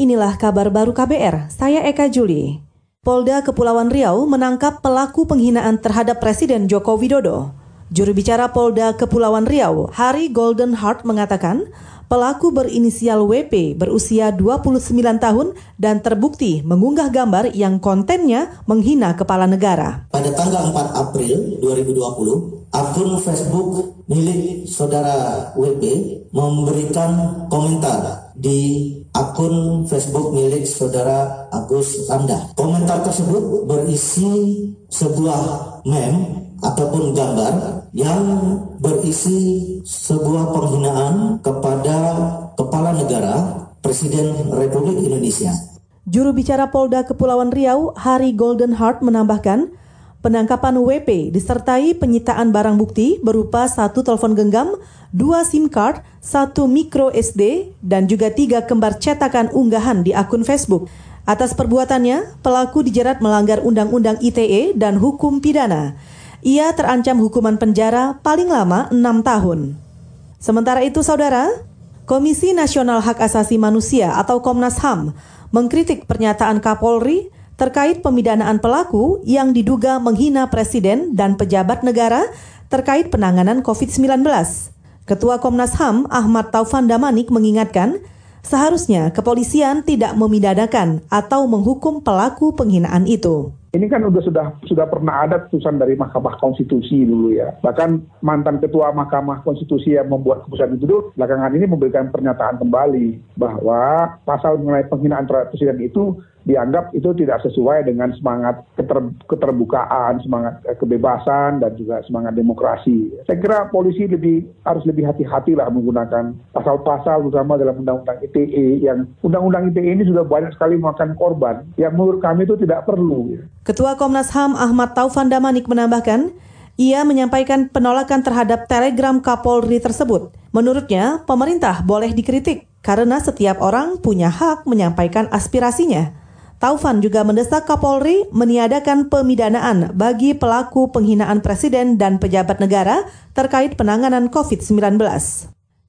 inilah kabar baru KBR. Saya Eka Juli. Polda Kepulauan Riau menangkap pelaku penghinaan terhadap Presiden Joko Widodo. Juru bicara Polda Kepulauan Riau, Hari Golden Heart mengatakan, pelaku berinisial WP berusia 29 tahun dan terbukti mengunggah gambar yang kontennya menghina kepala negara. Pada tanggal 4 April 2020, akun Facebook milik saudara WP memberikan komentar di akun Facebook milik saudara Agus Randa. Komentar tersebut berisi sebuah meme ataupun gambar yang berisi sebuah penghinaan kepada kepala negara Presiden Republik Indonesia. Juru bicara Polda Kepulauan Riau, Hari Golden Heart menambahkan, penangkapan WP disertai penyitaan barang bukti berupa satu telepon genggam, dua SIM card, satu micro SD, dan juga tiga kembar cetakan unggahan di akun Facebook. Atas perbuatannya, pelaku dijerat melanggar Undang-Undang ITE dan hukum pidana. Ia terancam hukuman penjara paling lama enam tahun. Sementara itu, saudara, Komisi Nasional Hak Asasi Manusia atau Komnas HAM mengkritik pernyataan Kapolri terkait pemidanaan pelaku yang diduga menghina presiden dan pejabat negara terkait penanganan COVID-19. Ketua Komnas HAM Ahmad Taufan Damanik mengingatkan, seharusnya kepolisian tidak memidanakan atau menghukum pelaku penghinaan itu. Ini kan sudah sudah sudah pernah ada putusan dari Mahkamah Konstitusi dulu ya. Bahkan mantan ketua Mahkamah Konstitusi yang membuat keputusan itu dulu belakangan ini memberikan pernyataan kembali bahwa pasal mengenai penghinaan terhadap presiden itu dianggap itu tidak sesuai dengan semangat keter, keterbukaan, semangat eh, kebebasan dan juga semangat demokrasi. Saya kira polisi lebih harus lebih hati-hati lah menggunakan pasal-pasal terutama dalam undang-undang ITE yang undang-undang ITE ini sudah banyak sekali memakan korban yang menurut kami itu tidak perlu. Ketua Komnas HAM Ahmad Taufan Damanik menambahkan, ia menyampaikan penolakan terhadap telegram Kapolri tersebut. Menurutnya, pemerintah boleh dikritik karena setiap orang punya hak menyampaikan aspirasinya. Taufan juga mendesak Kapolri meniadakan pemidanaan bagi pelaku penghinaan presiden dan pejabat negara terkait penanganan COVID-19.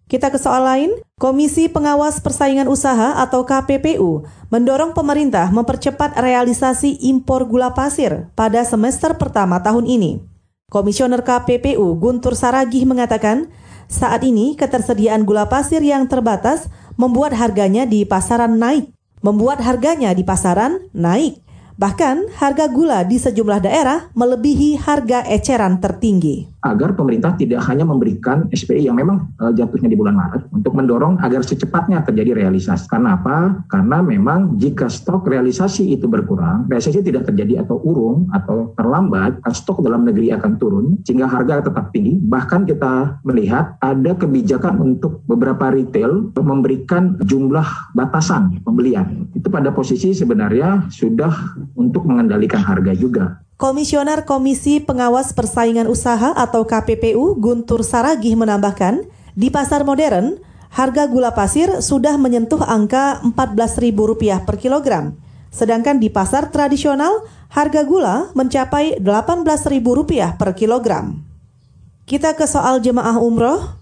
Kita ke soal lain, Komisi Pengawas Persaingan Usaha atau KPPU mendorong pemerintah mempercepat realisasi impor gula pasir pada semester pertama tahun ini. Komisioner KPPU Guntur Saragih mengatakan, saat ini ketersediaan gula pasir yang terbatas membuat harganya di pasaran naik membuat harganya di pasaran naik. Bahkan harga gula di sejumlah daerah melebihi harga eceran tertinggi agar pemerintah tidak hanya memberikan SPI yang memang uh, jatuhnya di bulan Maret untuk mendorong agar secepatnya terjadi realisasi. Karena apa? Karena memang jika stok realisasi itu berkurang, realisasi tidak terjadi atau urung atau terlambat, stok dalam negeri akan turun sehingga harga tetap tinggi. Bahkan kita melihat ada kebijakan untuk beberapa retail memberikan jumlah batasan pembelian. Itu pada posisi sebenarnya sudah untuk mengendalikan harga juga. Komisioner Komisi Pengawas Persaingan Usaha atau KPPU Guntur Saragih menambahkan, di pasar modern, harga gula pasir sudah menyentuh angka Rp14.000 per kilogram. Sedangkan di pasar tradisional, harga gula mencapai Rp18.000 per kilogram. Kita ke soal jemaah umroh.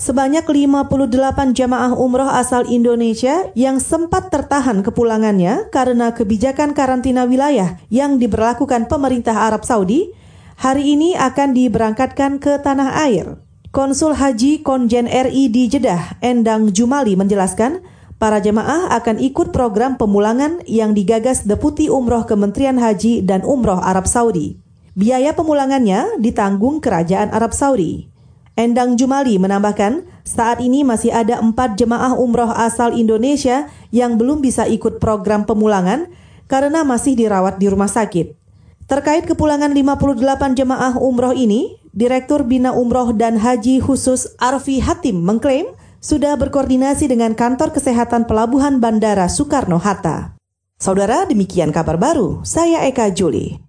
Sebanyak 58 jamaah umroh asal Indonesia yang sempat tertahan kepulangannya karena kebijakan karantina wilayah yang diberlakukan pemerintah Arab Saudi, hari ini akan diberangkatkan ke tanah air. Konsul Haji Konjen RI di Jeddah, Endang Jumali menjelaskan, para jemaah akan ikut program pemulangan yang digagas Deputi Umroh Kementerian Haji dan Umroh Arab Saudi. Biaya pemulangannya ditanggung Kerajaan Arab Saudi. Endang Jumali menambahkan, saat ini masih ada empat jemaah umroh asal Indonesia yang belum bisa ikut program pemulangan karena masih dirawat di rumah sakit. Terkait kepulangan 58 jemaah umroh ini, Direktur Bina Umroh dan Haji Khusus Arfi Hatim mengklaim sudah berkoordinasi dengan Kantor Kesehatan Pelabuhan Bandara Soekarno-Hatta. Saudara, demikian kabar baru. Saya Eka Juli.